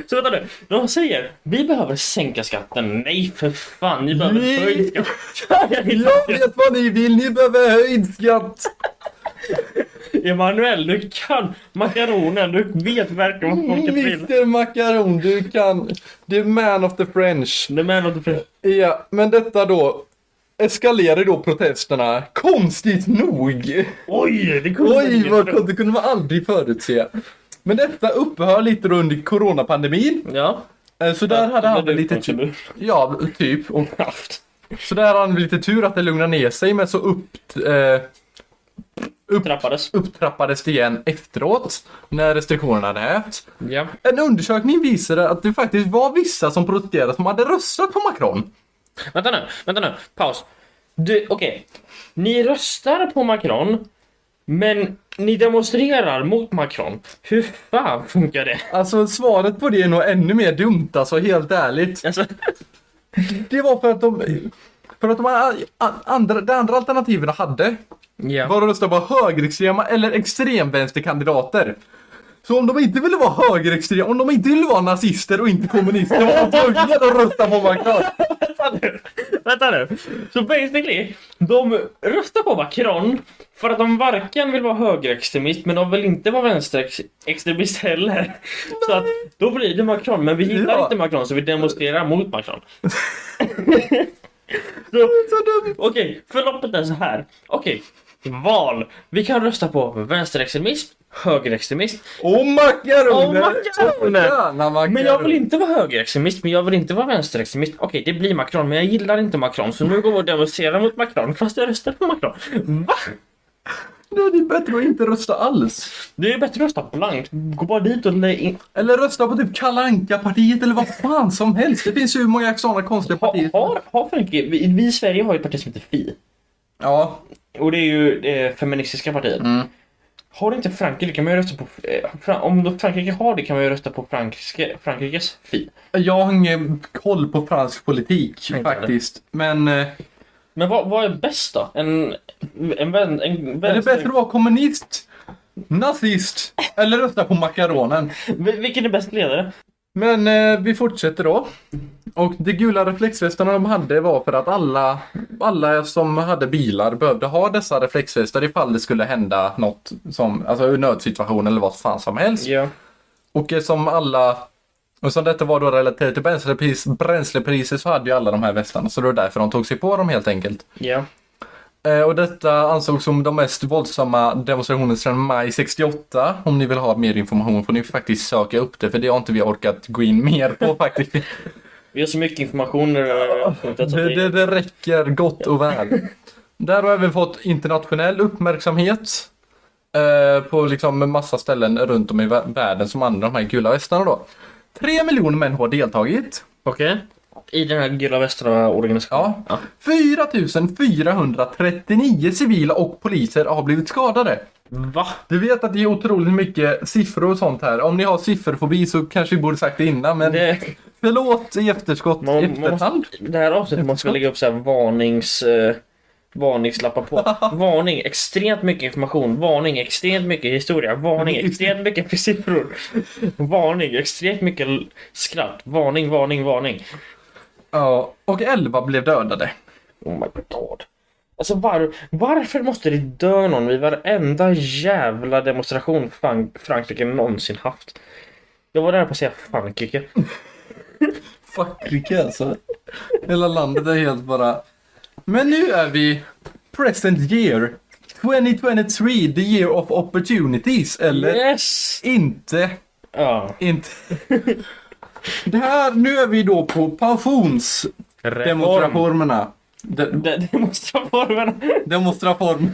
Så vänta nu. De säger vi behöver sänka skatten. Nej för fan, ni behöver Nej. höjd skatt. Jag vet vad ni vill, ni behöver höjd skatt. Emanuel, du kan makaronen. Du vet verkligen vad folket vill. Mr Macaron, du kan. The man of the French. Det med något för... Ja, men detta då eskalerade då protesterna. Konstigt nog. Oj, det kunde Oj, vad det kunde man aldrig förutse. Men detta upphör lite då under coronapandemin. Ja. Eh, Så där hade han väl lite tur. du Ja, typ. Och så där hade han lite tur att det lugnade ner sig, men så upp, eh, upp, Trappades. upptrappades det igen efteråt när restriktionerna hade hävts. Ja. En undersökning visade att det faktiskt var vissa som protesterade som hade röstat på Macron. Vänta nu, vänta nu. Paus. Okej. Ni röstar på Macron, men ni demonstrerar mot Macron. Hur fan funkar det? Alltså svaret på det är nog ännu mer dumt alltså, helt ärligt. Alltså, Det var för att de... För att de andra, de andra alternativen de hade ja. var att rösta på högerextrema eller extremvänsterkandidater. Så om de inte ville vara högerextrema, om de inte ville vara nazister och inte kommunister var de tvungna att rösta på Macron. Vänta nu. Vänta nu. Så basically, de röstar på Macron för att de varken vill vara högerextremist men de vill inte vara vänsterextremist heller. Så att då blir det Macron, men vi gillar Ja. inte Macron så vi demonstrerar mot Macron. så, Så dumt. Okej, förloppet är så här. Okej, val. Vi kan rösta på vänsterextremism, högerextremist. Och makaroner! Och makaroner! Men jag vill inte vara högerextremist, men jag vill inte vara vänsterextremist. Okej, det blir Macron, men jag gillar inte Macron. Så nu går vi och demonstrerar mot Macron fast jag röstar på Macron. Va? Nej, det är bättre att inte rösta alls. Det är bättre att rösta blankt. Gå bara dit och lägg in... Eller rösta på typ Kalle Anka-partiet eller vad fan som helst. Det finns ju hur många sådana konstiga partier. har, har Frankrike... Vi, vi i Sverige har ju ett parti som heter Fi. Ja. Och det är ju det feministiska partiet. Mm. Har inte Frankrike kan man ju rösta på... eh, Om då Frankrike har det kan man ju rösta på Frankrike, Frankrikes Fi. Jag har ingen koll på fransk politik Inte faktiskt. Men eh, Men vad, vad är bäst då? En, en, vän, en är det vänster... bättre att vara kommunist, nazist eller rösta på makaronen? Vil- Vilken är bäst ledare? Men eh, vi fortsätter då. Och de gula reflexvästarna de hade var för att alla, alla som hade bilar behövde ha dessa reflexvästar ifall det skulle hända något som, alltså en nödsituation eller vad fan som helst. Ja. Och eh, som alla, och som detta var då relaterat till bränslepris, bränslepriser så hade ju alla de här västarna. Så det var därför de tog sig på dem helt enkelt. Ja. Eh, och detta ansågs som de mest våldsamma demonstrationerna sedan maj 68. Om ni vill ha mer information får ni faktiskt söka upp det för det har inte vi orkat gå in mer på faktiskt. Vi har så mycket information det så att Det, det, det räcker gott och väl. Där har vi även fått internationell uppmärksamhet. Eh, på liksom en massa ställen runt om i vä- världen som använder de här gula västarna då. Tre miljoner män har deltagit. Okej. I den här gula västra organisationen? Ja. 4439 civila och poliser har blivit skadade. Va? Du vet att det är otroligt mycket siffror och sånt här. Om ni har sifferfobi så kanske vi borde sagt det innan men Det, förlåt i efterskott, man, efterhand. måste, det här avsnittet måste vi lägga upp så här varnings... Eh, varningslappar på. Varning, extremt mycket information. Varning, extremt mycket historia. Varning, extremt mycket siffror. Varning, extremt mycket skratt. Varning, varning, varning. Ja, och 11 blev dödade. Oh my god. Alltså var, varför måste det dö någon vid varenda jävla demonstration Frank, Frankrike någonsin haft? Jag var där på att säga Frankrike. Frankrike alltså. Hela landet är helt bara... Men nu är vi present year. 2023, the year of opportunities. Eller Yes! inte. Ja. Inte. Det här, nu är vi då på pensionsdemonstrationerna. De, De- Demonstraformerna. demonstraform.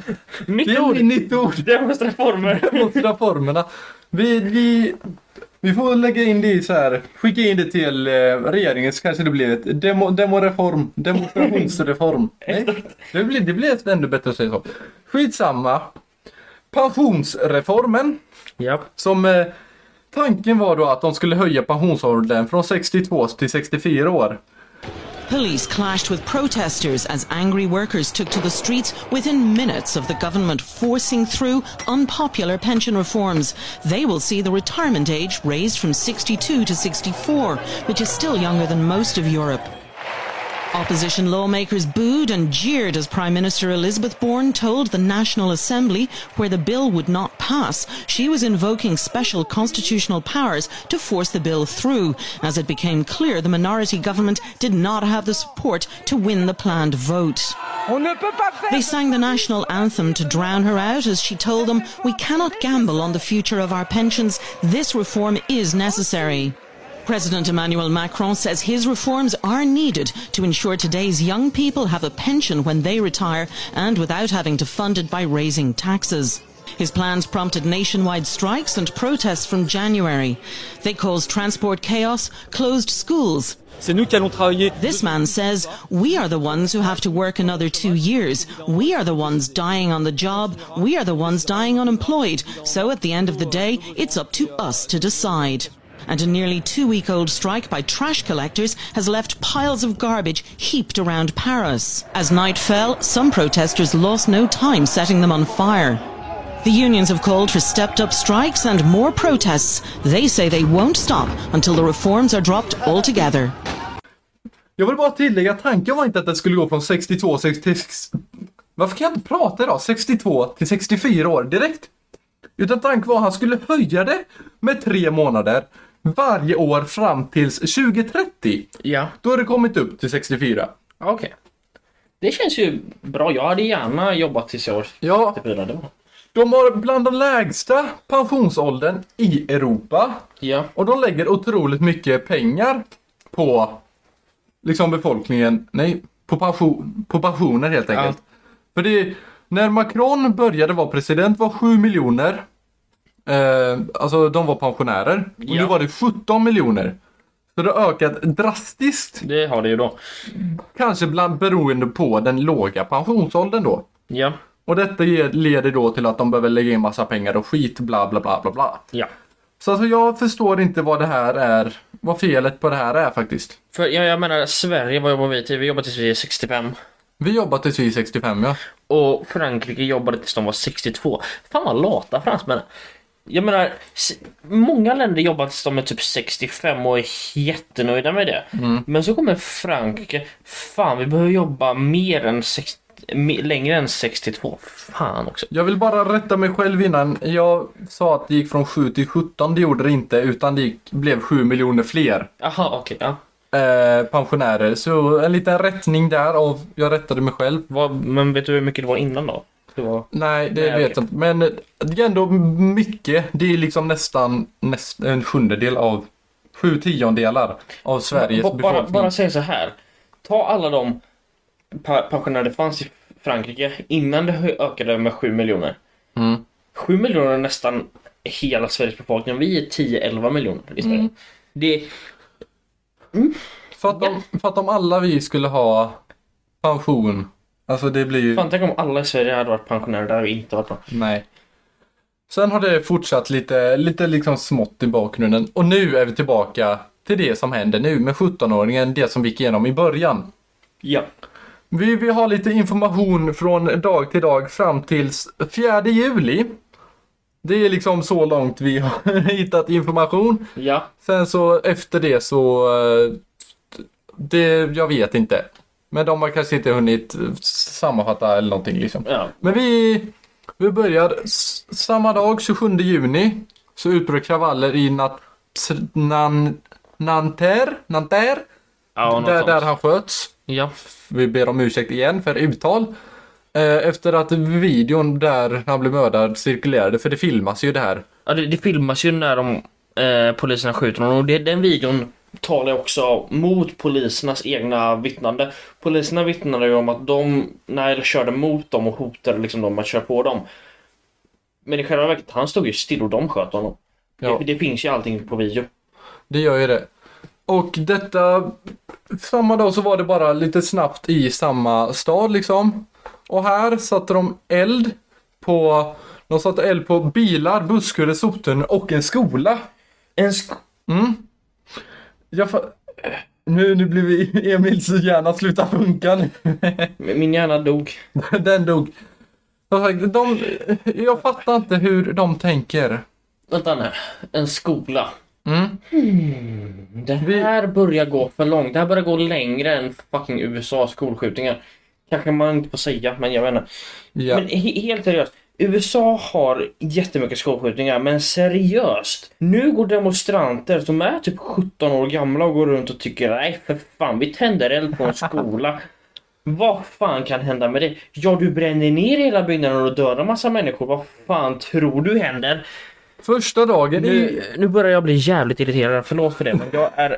Nytt Det är ord. nytt ord. Demonstraformer. Demonstraformerna. Vi, vi, vi får lägga in det i så här. Skicka in det till eh, regeringen så kanske det blir ett demo, demoreform. Demonstrationsreform. Nej, det blir, det blir ett ännu bättre att säga så. Skitsamma. Pensionsreformen. Ja. Som eh, tanken var då att de skulle höja pensionsåldern från 62 till 64 år. Police clashed with protesters as angry workers took to the streets within minutes of the government forcing through unpopular pension reforms. They will see the retirement age raised from 62 to 64, which is still younger than most of Europe. Opposition lawmakers booed and jeered as Prime Minister Elizabeth Bourne told the National Assembly, where the bill would not pass, she was invoking special constitutional powers to force the bill through, as it became clear the minority government did not have the support to win the planned vote. They sang the national anthem to drown her out as she told them, We cannot gamble on the future of our pensions. This reform is necessary. President Emmanuel Macron says his reforms are needed to ensure today's young people have a pension when they retire and without having to fund it by raising taxes. His plans prompted nationwide strikes and protests from January. They caused transport chaos, closed schools, C'est nous qui allons travailler. this man says, We are the ones who have to work another two years. We are the ones dying on the job. We are the ones dying unemployed. So at the end of the day, it's up to us to decide. And a nearly two week old strike by trash collectors has left piles of garbage heaped around Paris. As night fell, some protesters lost no time setting them on fire. The unions have called for stepped up strikes and more protests. They say they won't stop until the reforms are dropped altogether. Jag vill bara tillägga tanken var inte att det skulle gå från 62 till... Varför kan jag inte prata idag? 62 till 64 år direkt. Utan tanken var att han skulle höja det med tre månader varje år fram tills 2030. Ja. Då har det kommit upp till 64. Okej. Det känns ju bra. Jag hade gärna jobbat tills jag var Ja, 64. Det var. de har bland den lägsta pensionsåldern i Europa. Ja. Och de lägger otroligt mycket pengar på liksom befolkningen, nej, på, pension, på pensioner helt enkelt. För det, när Macron började vara president var 7 miljoner, eh, alltså de var pensionärer. Och nu Ja. var det 17 miljoner. Så det har ökat drastiskt, Det har det ju då. kanske bland beroende på den låga pensionsåldern då. Ja. Och detta leder då till att de behöver lägga in massa pengar och skit, bla bla bla bla bla. Ja. Så alltså jag förstår inte vad det här är, vad felet på det här är faktiskt. För jag, jag menar, Sverige, vad jobbar vi till? Vi jobbar tills vi är 65. Vi jobbar tills vi är 65 ja. Och Frankrike jobbade tills de var 62. Fan vad lata fransmän är. Jag menar, många länder jobbar tills de är typ 65 och är jättenöjda med det. Men så kommer Frankrike, fan vi behöver jobba mer än 60, me- längre än 62. Fan också. Jag vill bara rätta mig själv innan. Jag sa att det gick från 7 till 17, det gjorde det inte. Utan det gick, blev 7 miljoner fler Jaha, okej. ja. eh, pensionärer. Så en liten rättning där och jag rättade mig själv. Vad, men vet du hur mycket det var innan då? Var... Nej, det Nej, vet jag inte. Men eh, det är ändå mycket. Det är liksom nästan näst, en sjundedel av sju tiondelar av Sveriges Ba- bara, befolkning. bara säga så här. Ta alla de pensionärer det fanns i Frankrike innan det ökade med 7 miljoner. Mm. 7 miljoner är nästan hela Sveriges befolkning. Vi är 10-11 miljoner i Sverige. Mm. Det, För, att de, för att om alla vi skulle ha pension. Alltså det blir ju... fan tänk om alla i Sverige hade varit pensionärer. Hade vi inte varit bra. Nej. Sen har det fortsatt lite, lite liksom smått i bakgrunden. Och nu är vi tillbaka till det som händer nu med 17-åringen, det som vi gick igenom i början. Ja. Vi, vi har lite information från dag till dag fram till 4 juli. Det är liksom så långt vi har hittat information. Ja. Sen så efter det så... eh, Det, jag vet inte. Men de har kanske inte hunnit eh, sammanfatta eller någonting liksom. Ja. Men vi, vi börjar samma dag, 27 juni, så utbröt kravaller i T- Nan, Nanter, Nanter Ja, där, där han sköts. Ja. Vi ber om ursäkt igen för uttal. Eh, Efter att videon där han blev mördad cirkulerade, för det filmas ju det här. Ja, det, det filmas ju när de eh, poliserna skjuter honom och det, den videon talar också mot polisernas egna vittnande. Poliserna vittnade ju om att de, Nile körde mot dem och hotade liksom dem att köra på dem. Men i själva verket, han stod ju still och de sköt honom. Ja. Det, det finns ju allting på video. Det gör ju det. Och detta, samma dag så var det bara lite snabbt i samma stad liksom. Och här satte de eld på, de satte eld på bilar, busskurer, soptunnor och en skola. En sk- Mm. Jag fa- nu, nu blir vi Emils hjärna sluta funka nu. min hjärna dog. Den dog. De, jag fattar inte hur de tänker. Vänta nu. En skola. Mm. Det här börjar gå för långt. Det här börjar gå längre än fucking USA skolskjutningar. Kanske man inte får säga, men jag vet inte. Ja. Men he- helt seriöst. USA har jättemycket skolskjutningar, men seriöst. Nu går demonstranter som är typ 17 år gamla och går runt och tycker nej för fan, vi tänder eld på en skola. Vad fan kan hända med det? Ja, du bränner ner hela byggnaden och dödar massa människor. Vad fan tror du händer? Första dagen i... Nu, nu börjar jag bli jävligt irriterad, förlåt för det, men jag är...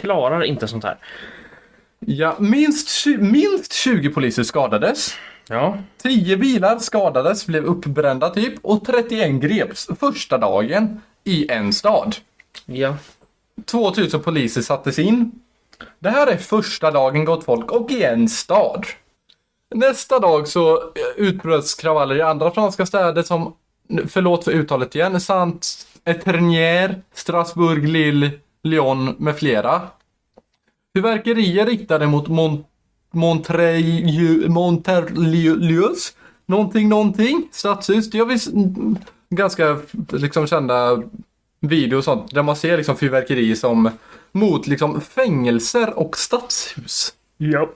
Klarar inte sånt här. Ja, minst, minst 20 poliser skadades. Ja. 10 bilar skadades, blev uppbrända typ. Och 31 greps första dagen i en stad. Ja. 2000 poliser sattes in. Det här är första dagen gott folk och i en stad. Nästa dag så eh, utbröts kravaller i andra franska städer som, förlåt för uttalet igen, saint Eternier, Strasbourg, Lille, Lyon med flera. Fyrverkerier riktade mot Mont Monterlius, någonting, någonting, stadshus. Det gör vi ganska liksom kända videor och sånt där man ser liksom fyrverkerier som mot liksom fängelser och stadshus. Ja.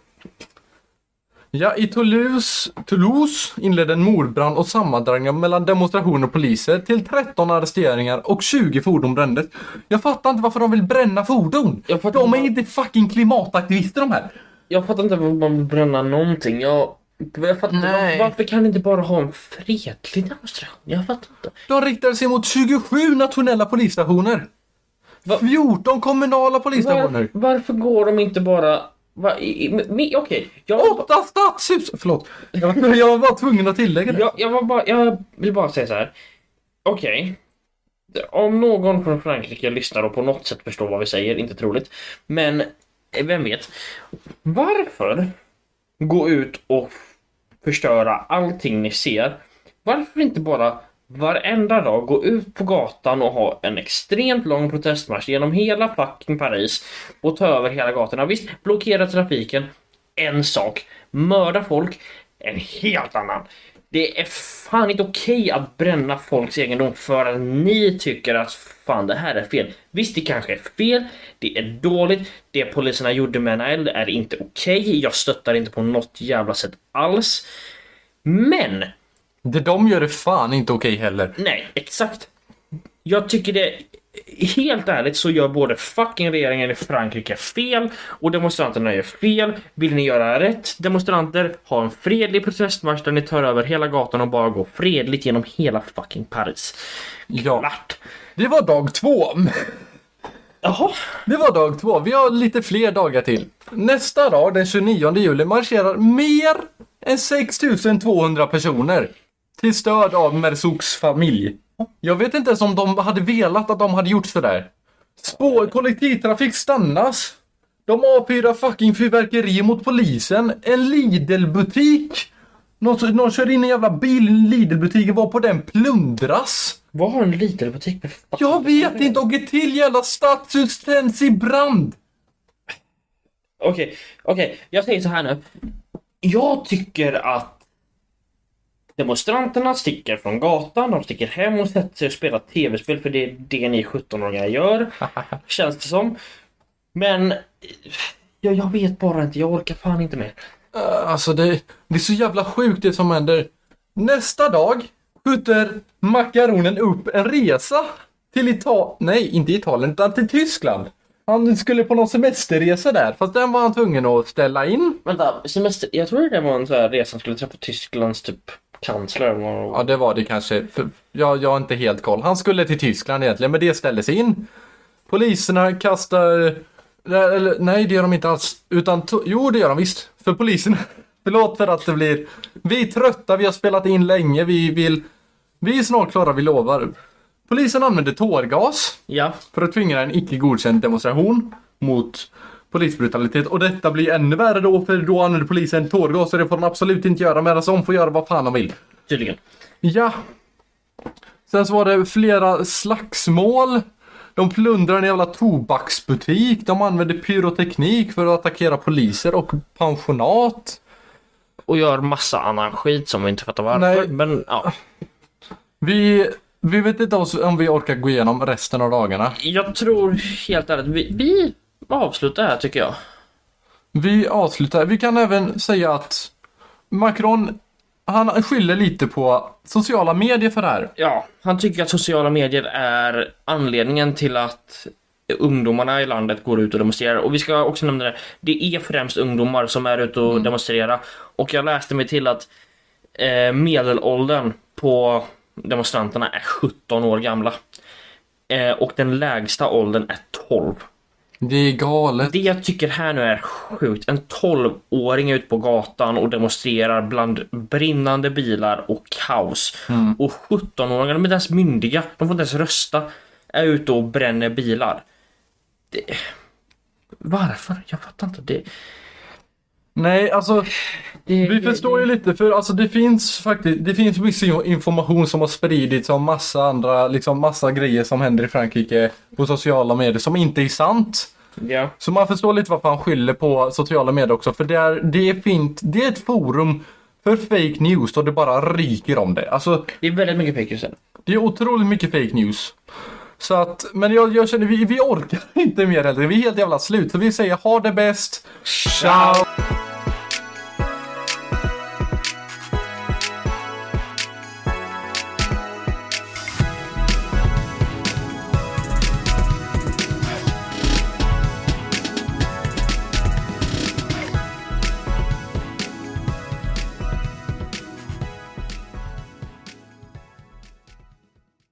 Ja, i Toulouse, Toulouse inledde en mordbrand och sammandragningar mellan demonstrationer och poliser till 13 arresteringar och 20 fordon brändes. Jag fattar inte varför de vill bränna fordon. Jag fattar De är inte fucking klimataktivister de här. Jag fattar inte varför man vill bränna någonting. Jag, jag fattar inte, Nej. varför kan det inte bara ha en fredlig demonstration? Jag fattar inte. De riktade sig mot 27 nationella polisstationer. Va- 14 kommunala polisstationer. Var, varför går de inte bara... Va, Okej, jag, Åtta stadshus! Förlåt. Jag, var- jag var bara tvungen att tillägga det. jag, jag, var bara, jag vill bara säga så här. Okej. Om någon från Frankrike lyssnar och på något sätt förstår vad vi säger, inte troligt. Men eh, vem vet. Varför gå ut och förstöra allting ni ser? Varför inte bara varenda dag gå ut på gatan och ha en extremt lång protestmarsch genom hela fucking Paris och ta över hela gatorna? Visst, blockera trafiken, en sak. Mörda folk, en helt annan. Det är fan inte okej att bränna folks egendom för att ni tycker att fan det här är fel. Visst, det kanske är fel, det är dåligt, det poliserna gjorde med Nael är inte okej, jag stöttar inte på något jävla sätt alls. Men, det de gör är fan inte okej heller. nej, exakt. Jag tycker det, helt ärligt så gör både fucking regeringen i Frankrike fel och demonstranterna gör fel. Vill ni göra rätt demonstranter, ha en fredlig protestmarsch där ni tar över hela gatan och bara går fredligt genom hela fucking Paris. Ja. Klart. Det var dag två. Jaha, Det var dag två. Vi har lite fler dagar till. Nästa dag, den 29 juli, marscherar mer än 6200 personer till stöd av Mersouks familj. Jag vet inte ens om de hade velat att de hade gjort sådär. Spår, kollektivtrafik stannas. De avfyrar fucking fyrverkeri mot polisen. En Lidl-butik. Någon, någon kör in en jävla bil i en Lidl-butik och var på den plundras. vad har en liten butik med Jag vet inte, och ett till jävla stadshus tänds i brand. Okej, okej, jag säger så här nu. Jag tycker att demonstranterna sticker från gatan, de sticker hem och sätter sig och spelar tv-spel för det är det ni 17-åringar gör. Känns det som. Men eh, jag, jag vet bara inte, jag orkar fan inte mer. Uh, Alltså det, det är så jävla sjukt det som händer. Nästa dag skjuter makaronen upp en resa till Italien, nej inte Italien, utan till Tyskland. Han skulle på någon semesterresa där, fast den var han tvungen att ställa in. Vänta, semester. Jag tror det var en sån här resa han skulle träffa Tysklands typ kansler. var. Ja, det var det kanske. För jag, jag har inte helt koll. Han skulle till Tyskland egentligen, men det ställdes in. Poliserna kastar... Eller, nej, det gör de inte alls. Utan, jo, det gör de visst. För polisen... Förlåt för att det blir... Vi är trötta, vi har spelat in länge, vi vill... Vi är snart klara, vi lovar. Polisen använde tårgas Ja, för att tvinga en icke godkänd demonstration mot polisbrutalitet. Och detta blir ännu värre då, för då använder polisen tårgas och det får de absolut inte göra, medan de får göra vad fan de vill. tydligen. Ja. Sen så var det flera slagsmål. De plundrade en jävla tobaksbutik. De använde pyroteknik för att attackera poliser och pensionat. Och gör massa annan skit som vi inte fattar varför. Nej. Men ja, Vi, vi vet inte om vi orkar gå igenom resten av dagarna. jag tror helt ärligt, vi, vi avslutar här tycker jag. Vi avslutar. Vi kan även säga att Macron, han skyller lite på sociala medier för det här. Ja, han tycker att sociala medier är anledningen till att ungdomarna i landet går ut och demonstrerar. Och vi ska också nämna det, det är främst ungdomar som är ute och demonstrerar. Och jag läste mig till att eh, medelåldern på demonstranterna är 17 år gamla. Eh, och den lägsta åldern är 12. Det är galet. Det jag tycker här nu är sjukt. En 12-åring är ute på gatan och demonstrerar bland brinnande bilar och kaos. Och 17-åringar, de är inte ens myndiga. De får inte ens rösta. Är ute och bränner bilar. Det... Varför? Jag fattar inte. Det... Nej, alltså det Vi förstår ju lite för alltså det finns faktiskt, det finns viss information som har spridits om massa andra, liksom massa grejer som händer i Frankrike på sociala medier som inte är sant. Ja. Så man förstår lite varför han skyller på sociala medier också för det är, det är fint, det är ett forum för fake news och det bara ryker om det. Alltså Det är väldigt mycket fake nu. det är otroligt mycket fake news. Så att, men jag, jag känner, vi, vi orkar inte mer heller. Vi är helt jävla slut. Så vi säger ha det bäst. Ciao!